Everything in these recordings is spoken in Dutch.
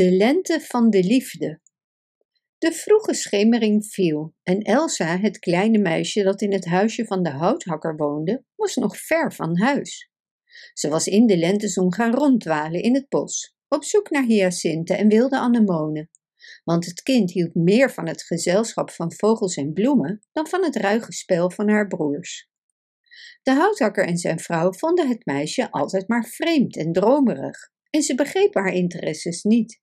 De lente van de liefde. De vroege schemering viel en Elsa, het kleine meisje dat in het huisje van de houthakker woonde, was nog ver van huis. Ze was in de lentezon gaan ronddwalen in het bos, op zoek naar hyacinten en wilde anemonen, want het kind hield meer van het gezelschap van vogels en bloemen dan van het ruige spel van haar broers. De houthakker en zijn vrouw vonden het meisje altijd maar vreemd en dromerig, en ze begrepen haar interesses niet.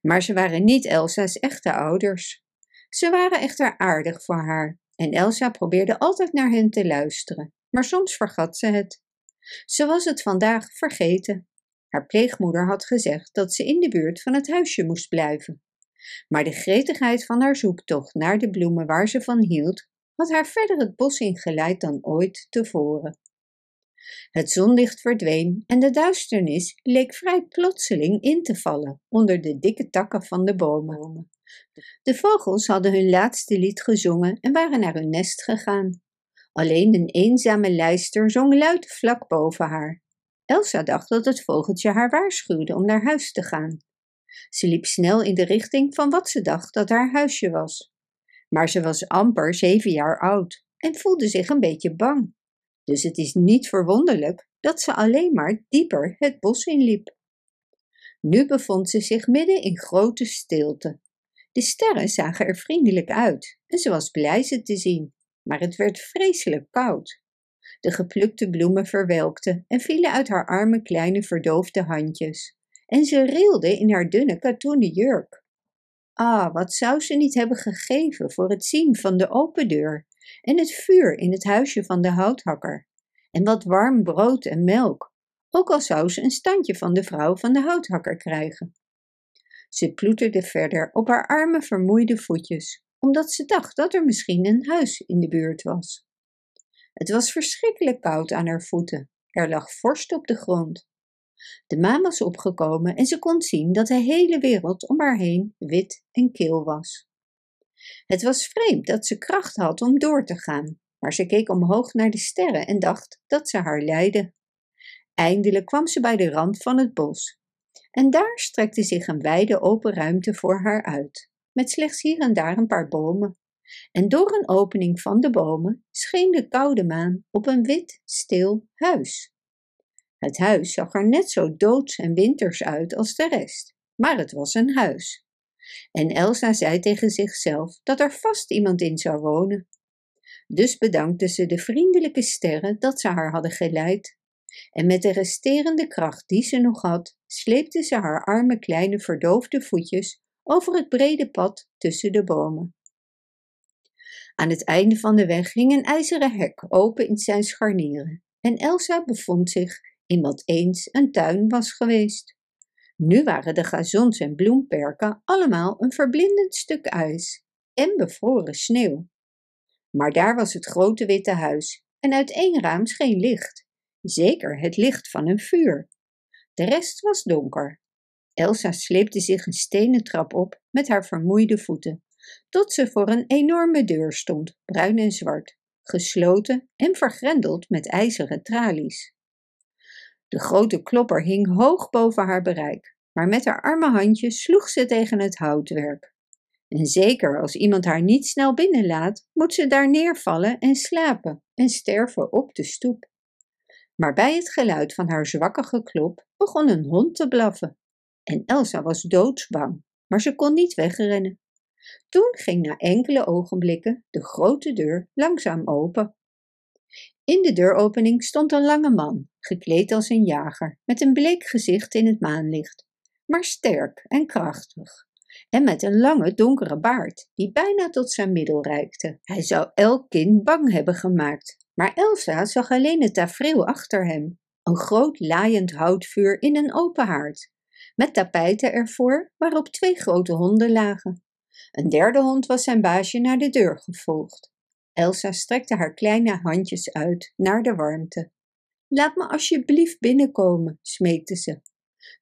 Maar ze waren niet Elsa's echte ouders. Ze waren echter aardig voor haar en Elsa probeerde altijd naar hen te luisteren, maar soms vergat ze het. Ze was het vandaag vergeten. Haar pleegmoeder had gezegd dat ze in de buurt van het huisje moest blijven. Maar de gretigheid van haar zoektocht naar de bloemen waar ze van hield, had haar verder het bos ingeleid dan ooit tevoren. Het zonlicht verdween en de duisternis leek vrij plotseling in te vallen onder de dikke takken van de bomen. De vogels hadden hun laatste lied gezongen en waren naar hun nest gegaan. Alleen een eenzame lijster zong luid vlak boven haar. Elsa dacht dat het vogeltje haar waarschuwde om naar huis te gaan. Ze liep snel in de richting van wat ze dacht dat haar huisje was. Maar ze was amper zeven jaar oud en voelde zich een beetje bang. Dus het is niet verwonderlijk dat ze alleen maar dieper het bos inliep. Nu bevond ze zich midden in grote stilte. De sterren zagen er vriendelijk uit en ze was blij ze te zien, maar het werd vreselijk koud. De geplukte bloemen verwelkten en vielen uit haar arme kleine verdoofde handjes, en ze rilde in haar dunne katoenen jurk. Ah, wat zou ze niet hebben gegeven voor het zien van de open deur en het vuur in het huisje van de houthakker, en wat warm brood en melk, ook al zou ze een standje van de vrouw van de houthakker krijgen. Ze ploeterde verder op haar arme vermoeide voetjes, omdat ze dacht dat er misschien een huis in de buurt was. Het was verschrikkelijk koud aan haar voeten, er lag vorst op de grond. De maan was opgekomen en ze kon zien dat de hele wereld om haar heen wit en kil was. Het was vreemd dat ze kracht had om door te gaan, maar ze keek omhoog naar de sterren en dacht dat ze haar leidden. Eindelijk kwam ze bij de rand van het bos. En daar strekte zich een wijde open ruimte voor haar uit, met slechts hier en daar een paar bomen. En door een opening van de bomen scheen de koude maan op een wit, stil huis. Het huis zag er net zo doods en winters uit als de rest, maar het was een huis. En Elsa zei tegen zichzelf dat er vast iemand in zou wonen. Dus bedankte ze de vriendelijke sterren dat ze haar hadden geleid. En met de resterende kracht die ze nog had, sleepte ze haar arme kleine verdoofde voetjes over het brede pad tussen de bomen. Aan het einde van de weg hing een ijzeren hek open in zijn scharnieren en Elsa bevond zich in wat eens een tuin was geweest. Nu waren de gazons en bloemperken allemaal een verblindend stuk ijs en bevroren sneeuw. Maar daar was het grote witte huis en uit één raam scheen licht, zeker het licht van een vuur. De rest was donker. Elsa sleepte zich een stenen trap op met haar vermoeide voeten, tot ze voor een enorme deur stond, bruin en zwart, gesloten en vergrendeld met ijzeren tralies. De grote klopper hing hoog boven haar bereik, maar met haar arme handjes sloeg ze tegen het houtwerk. En zeker als iemand haar niet snel binnenlaat, moet ze daar neervallen en slapen en sterven op de stoep. Maar bij het geluid van haar zwakke geklop begon een hond te blaffen. En Elsa was doodsbang, maar ze kon niet wegrennen. Toen ging na enkele ogenblikken de grote deur langzaam open. In de deuropening stond een lange man, gekleed als een jager, met een bleek gezicht in het maanlicht, maar sterk en krachtig, en met een lange donkere baard die bijna tot zijn middel reikte. Hij zou elk kind bang hebben gemaakt, maar Elsa zag alleen het tafereel achter hem, een groot laaiend houtvuur in een open haard, met tapijten ervoor waarop twee grote honden lagen. Een derde hond was zijn baasje naar de deur gevolgd. Elsa strekte haar kleine handjes uit naar de warmte. Laat me alsjeblieft binnenkomen, smeekte ze.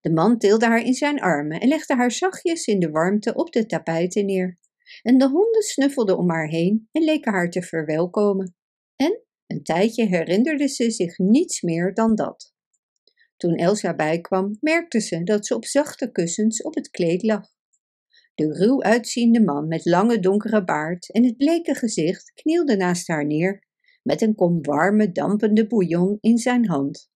De man tilde haar in zijn armen en legde haar zachtjes in de warmte op de tapijten neer. En de honden snuffelden om haar heen en leken haar te verwelkomen. En een tijdje herinnerde ze zich niets meer dan dat. Toen Elsa bijkwam, merkte ze dat ze op zachte kussens op het kleed lag. De ruw uitziende man met lange donkere baard en het bleke gezicht knielde naast haar neer, met een kom warme, dampende bouillon in zijn hand.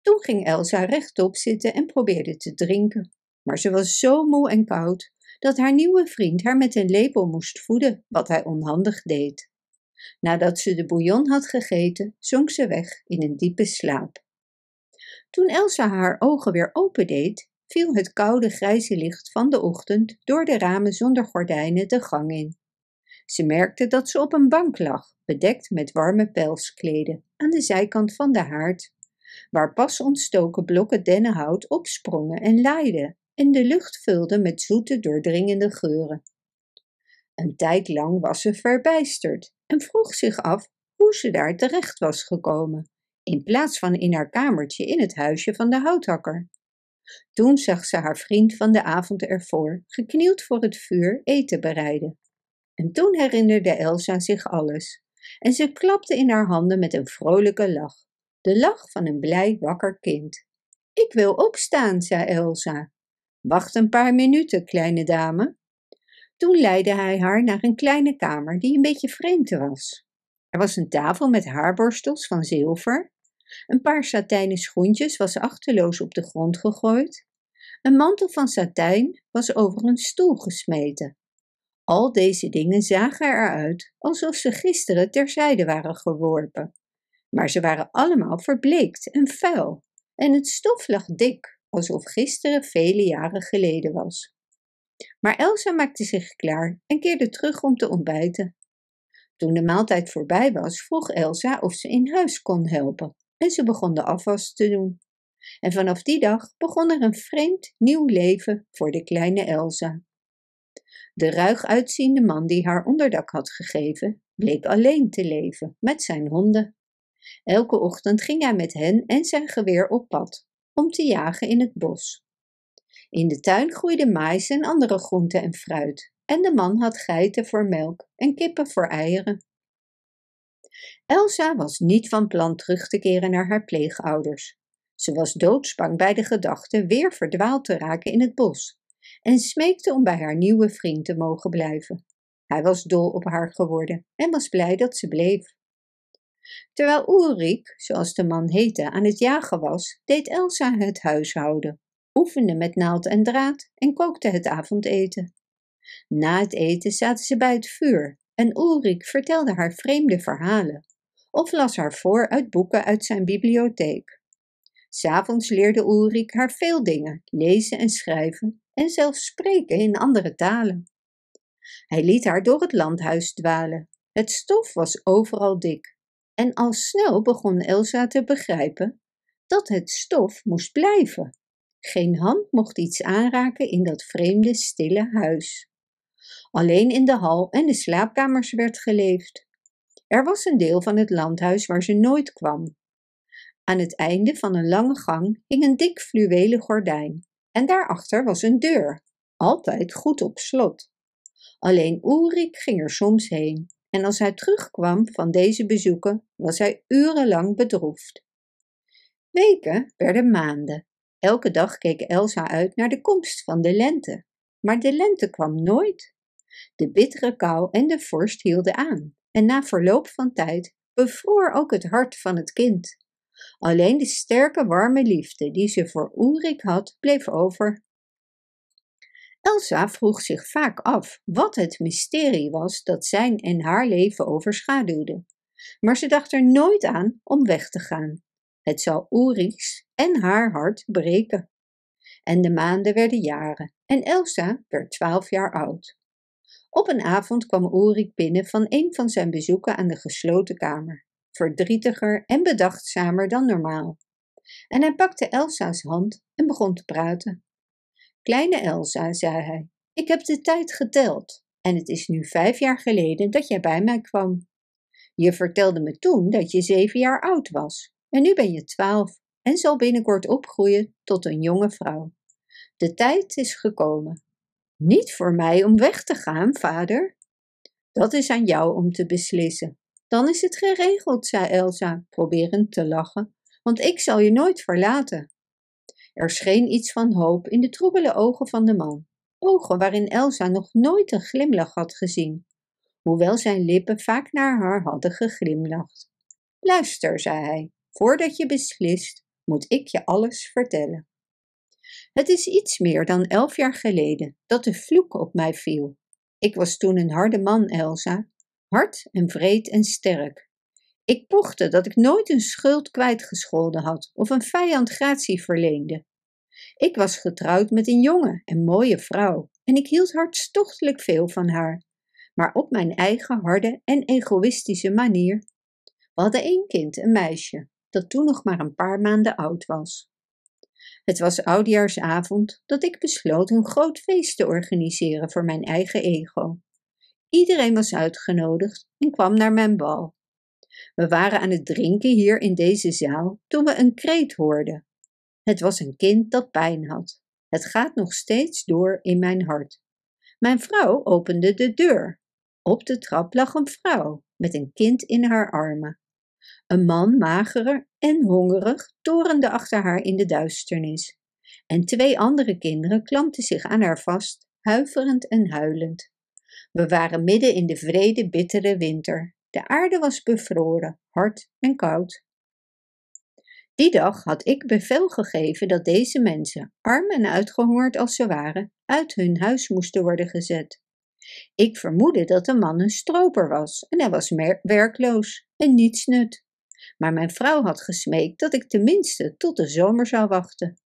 Toen ging Elsa rechtop zitten en probeerde te drinken, maar ze was zo moe en koud dat haar nieuwe vriend haar met een lepel moest voeden, wat hij onhandig deed. Nadat ze de bouillon had gegeten, zonk ze weg in een diepe slaap. Toen Elsa haar ogen weer opendeed, viel het koude grijze licht van de ochtend door de ramen zonder gordijnen de gang in. Ze merkte dat ze op een bank lag, bedekt met warme pelskleden, aan de zijkant van de haard, waar pas ontstoken blokken dennenhout opsprongen en laaiden en de lucht vulde met zoete, doordringende geuren. Een tijd lang was ze verbijsterd en vroeg zich af hoe ze daar terecht was gekomen, in plaats van in haar kamertje in het huisje van de houthakker. Toen zag ze haar vriend van de avond ervoor, geknield voor het vuur, eten bereiden. En toen herinnerde Elsa zich alles, en ze klapte in haar handen met een vrolijke lach, de lach van een blij wakker kind. Ik wil opstaan, zei Elsa. Wacht een paar minuten, kleine dame. Toen leidde hij haar naar een kleine kamer die een beetje vreemd was. Er was een tafel met haarborstels van zilver. Een paar satijnen schoentjes was achteloos op de grond gegooid. Een mantel van satijn was over een stoel gesmeten. Al deze dingen zagen eruit alsof ze gisteren terzijde waren geworpen. Maar ze waren allemaal verbleekt en vuil, en het stof lag dik, alsof gisteren vele jaren geleden was. Maar Elsa maakte zich klaar en keerde terug om te ontbijten. Toen de maaltijd voorbij was, vroeg Elsa of ze in huis kon helpen en ze begon de afwas te doen. En vanaf die dag begon er een vreemd nieuw leven voor de kleine Elsa. De ruig uitziende man die haar onderdak had gegeven, bleek alleen te leven met zijn honden. Elke ochtend ging hij met hen en zijn geweer op pad om te jagen in het bos. In de tuin groeide mais en andere groenten en fruit, en de man had geiten voor melk en kippen voor eieren. Elsa was niet van plan terug te keren naar haar pleegouders. Ze was doodsbang bij de gedachte weer verdwaald te raken in het bos en smeekte om bij haar nieuwe vriend te mogen blijven. Hij was dol op haar geworden en was blij dat ze bleef. Terwijl Ulrik, zoals de man heette, aan het jagen was, deed Elsa het huishouden, oefende met naald en draad en kookte het avondeten. Na het eten zaten ze bij het vuur en Ulrik vertelde haar vreemde verhalen of las haar voor uit boeken uit zijn bibliotheek. S'avonds leerde Ulrik haar veel dingen, lezen en schrijven en zelfs spreken in andere talen. Hij liet haar door het landhuis dwalen. Het stof was overal dik en al snel begon Elsa te begrijpen dat het stof moest blijven. Geen hand mocht iets aanraken in dat vreemde, stille huis. Alleen in de hal en de slaapkamers werd geleefd. Er was een deel van het landhuis waar ze nooit kwam. Aan het einde van een lange gang hing een dik fluwelen gordijn en daarachter was een deur, altijd goed op slot. Alleen Ulrik ging er soms heen en als hij terugkwam van deze bezoeken was hij urenlang bedroefd. Weken werden maanden. Elke dag keek Elsa uit naar de komst van de lente, maar de lente kwam nooit. De bittere kou en de vorst hielden aan, en na verloop van tijd bevroor ook het hart van het kind. Alleen de sterke, warme liefde die ze voor Ulrik had, bleef over. Elsa vroeg zich vaak af wat het mysterie was dat zijn en haar leven overschaduwde. Maar ze dacht er nooit aan om weg te gaan. Het zou Ulriks en haar hart breken. En de maanden werden jaren en Elsa werd twaalf jaar oud. Op een avond kwam Ulrik binnen van een van zijn bezoeken aan de gesloten kamer, verdrietiger en bedachtzamer dan normaal. En hij pakte Elsa's hand en begon te praten. Kleine Elsa, zei hij, ik heb de tijd geteld en het is nu vijf jaar geleden dat jij bij mij kwam. Je vertelde me toen dat je zeven jaar oud was en nu ben je twaalf en zal binnenkort opgroeien tot een jonge vrouw. De tijd is gekomen. Niet voor mij om weg te gaan, vader. Dat is aan jou om te beslissen. Dan is het geregeld, zei Elsa, proberend te lachen, want ik zal je nooit verlaten. Er scheen iets van hoop in de troebele ogen van de man, ogen waarin Elsa nog nooit een glimlach had gezien, hoewel zijn lippen vaak naar haar hadden geglimlacht. Luister, zei hij, voordat je beslist, moet ik je alles vertellen. Het is iets meer dan elf jaar geleden dat de vloek op mij viel. Ik was toen een harde man, Elsa, hard en vreed en sterk. Ik pochte dat ik nooit een schuld kwijtgescholden had of een vijand gratie verleende. Ik was getrouwd met een jonge en mooie vrouw en ik hield hartstochtelijk veel van haar, maar op mijn eigen harde en egoïstische manier. We hadden één kind, een meisje, dat toen nog maar een paar maanden oud was. Het was oudjaarsavond dat ik besloot een groot feest te organiseren voor mijn eigen ego. Iedereen was uitgenodigd en kwam naar mijn bal. We waren aan het drinken hier in deze zaal toen we een kreet hoorden. Het was een kind dat pijn had. Het gaat nog steeds door in mijn hart. Mijn vrouw opende de deur. Op de trap lag een vrouw met een kind in haar armen. Een man, magerer en hongerig, torende achter haar in de duisternis. En twee andere kinderen klampten zich aan haar vast, huiverend en huilend. We waren midden in de vrede, bittere winter. De aarde was bevroren, hard en koud. Die dag had ik bevel gegeven dat deze mensen, arm en uitgehongerd als ze waren, uit hun huis moesten worden gezet. Ik vermoedde dat de man een stroper was en hij was werkloos en niets nut. Maar mijn vrouw had gesmeekt dat ik tenminste tot de zomer zou wachten.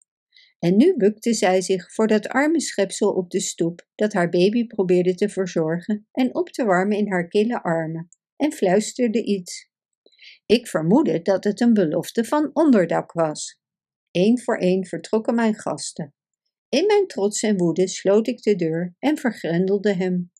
En nu bukte zij zich voor dat arme schepsel op de stoep dat haar baby probeerde te verzorgen en op te warmen in haar kille armen, en fluisterde iets. Ik vermoedde dat het een belofte van onderdak was. Eén voor één vertrokken mijn gasten. In mijn trots en woede sloot ik de deur en vergrendelde hem.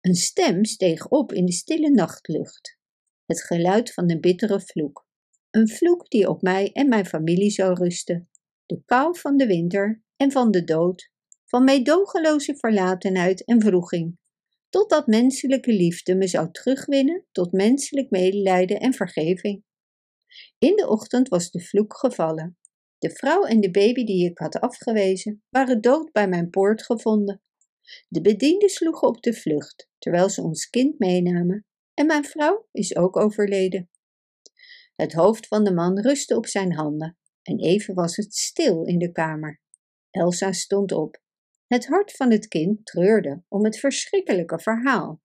Een stem steeg op in de stille nachtlucht. Het geluid van een bittere vloek. Een vloek die op mij en mijn familie zou rusten. De kou van de winter en van de dood, van meedogenloze verlatenheid en vroeging, totdat menselijke liefde me zou terugwinnen tot menselijk medelijden en vergeving. In de ochtend was de vloek gevallen. De vrouw en de baby die ik had afgewezen waren dood bij mijn poort gevonden. De bedienden sloegen op de vlucht, terwijl ze ons kind meenamen, en mijn vrouw is ook overleden. Het hoofd van de man rustte op zijn handen, en even was het stil in de kamer. Elsa stond op. Het hart van het kind treurde om het verschrikkelijke verhaal.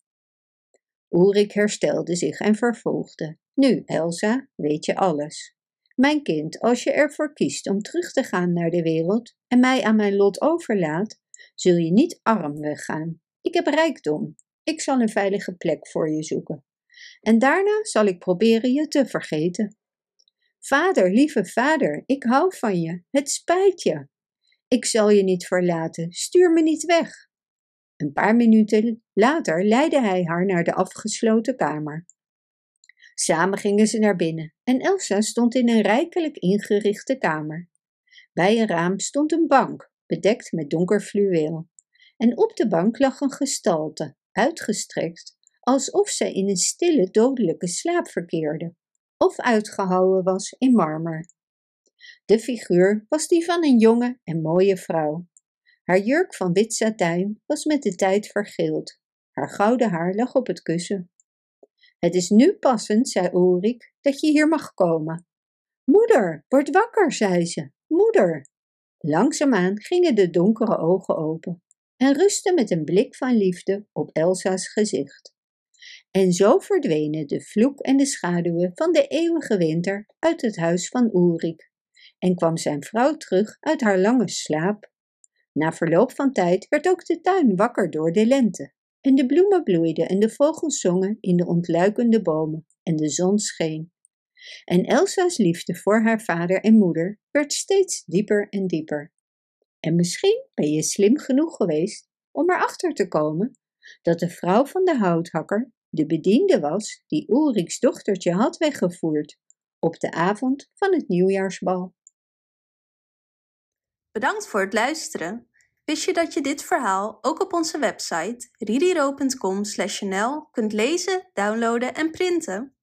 Ulrik herstelde zich en vervolgde. Nu, Elsa, weet je alles. Mijn kind, als je ervoor kiest om terug te gaan naar de wereld en mij aan mijn lot overlaat, zul je niet arm weggaan. Ik heb rijkdom. Ik zal een veilige plek voor je zoeken. En daarna zal ik proberen je te vergeten. Vader, lieve vader, ik hou van je. Het spijt je. Ik zal je niet verlaten. Stuur me niet weg. Een paar minuten later leidde hij haar naar de afgesloten kamer. Samen gingen ze naar binnen en Elsa stond in een rijkelijk ingerichte kamer. Bij een raam stond een bank, bedekt met donker fluweel. En op de bank lag een gestalte, uitgestrekt, alsof zij in een stille dodelijke slaap verkeerde, of uitgehouwen was in marmer. De figuur was die van een jonge en mooie vrouw. Haar jurk van wit satijn was met de tijd vergeeld. Haar gouden haar lag op het kussen. Het is nu passend, zei Ulrik, dat je hier mag komen. Moeder, word wakker, zei ze. Moeder. Langzaamaan gingen de donkere ogen open en rustten met een blik van liefde op Elsa's gezicht. En zo verdwenen de vloek en de schaduwen van de eeuwige winter uit het huis van Ulrik en kwam zijn vrouw terug uit haar lange slaap. Na verloop van tijd werd ook de tuin wakker door de lente en de bloemen bloeiden en de vogels zongen in de ontluikende bomen en de zon scheen. En Elsa's liefde voor haar vader en moeder werd steeds dieper en dieper. En misschien ben je slim genoeg geweest om erachter te komen dat de vrouw van de houthakker de bediende was die Ulriks dochtertje had weggevoerd op de avond van het nieuwjaarsbal. Bedankt voor het luisteren. Wist je dat je dit verhaal ook op onze website ririro.com/nl kunt lezen, downloaden en printen?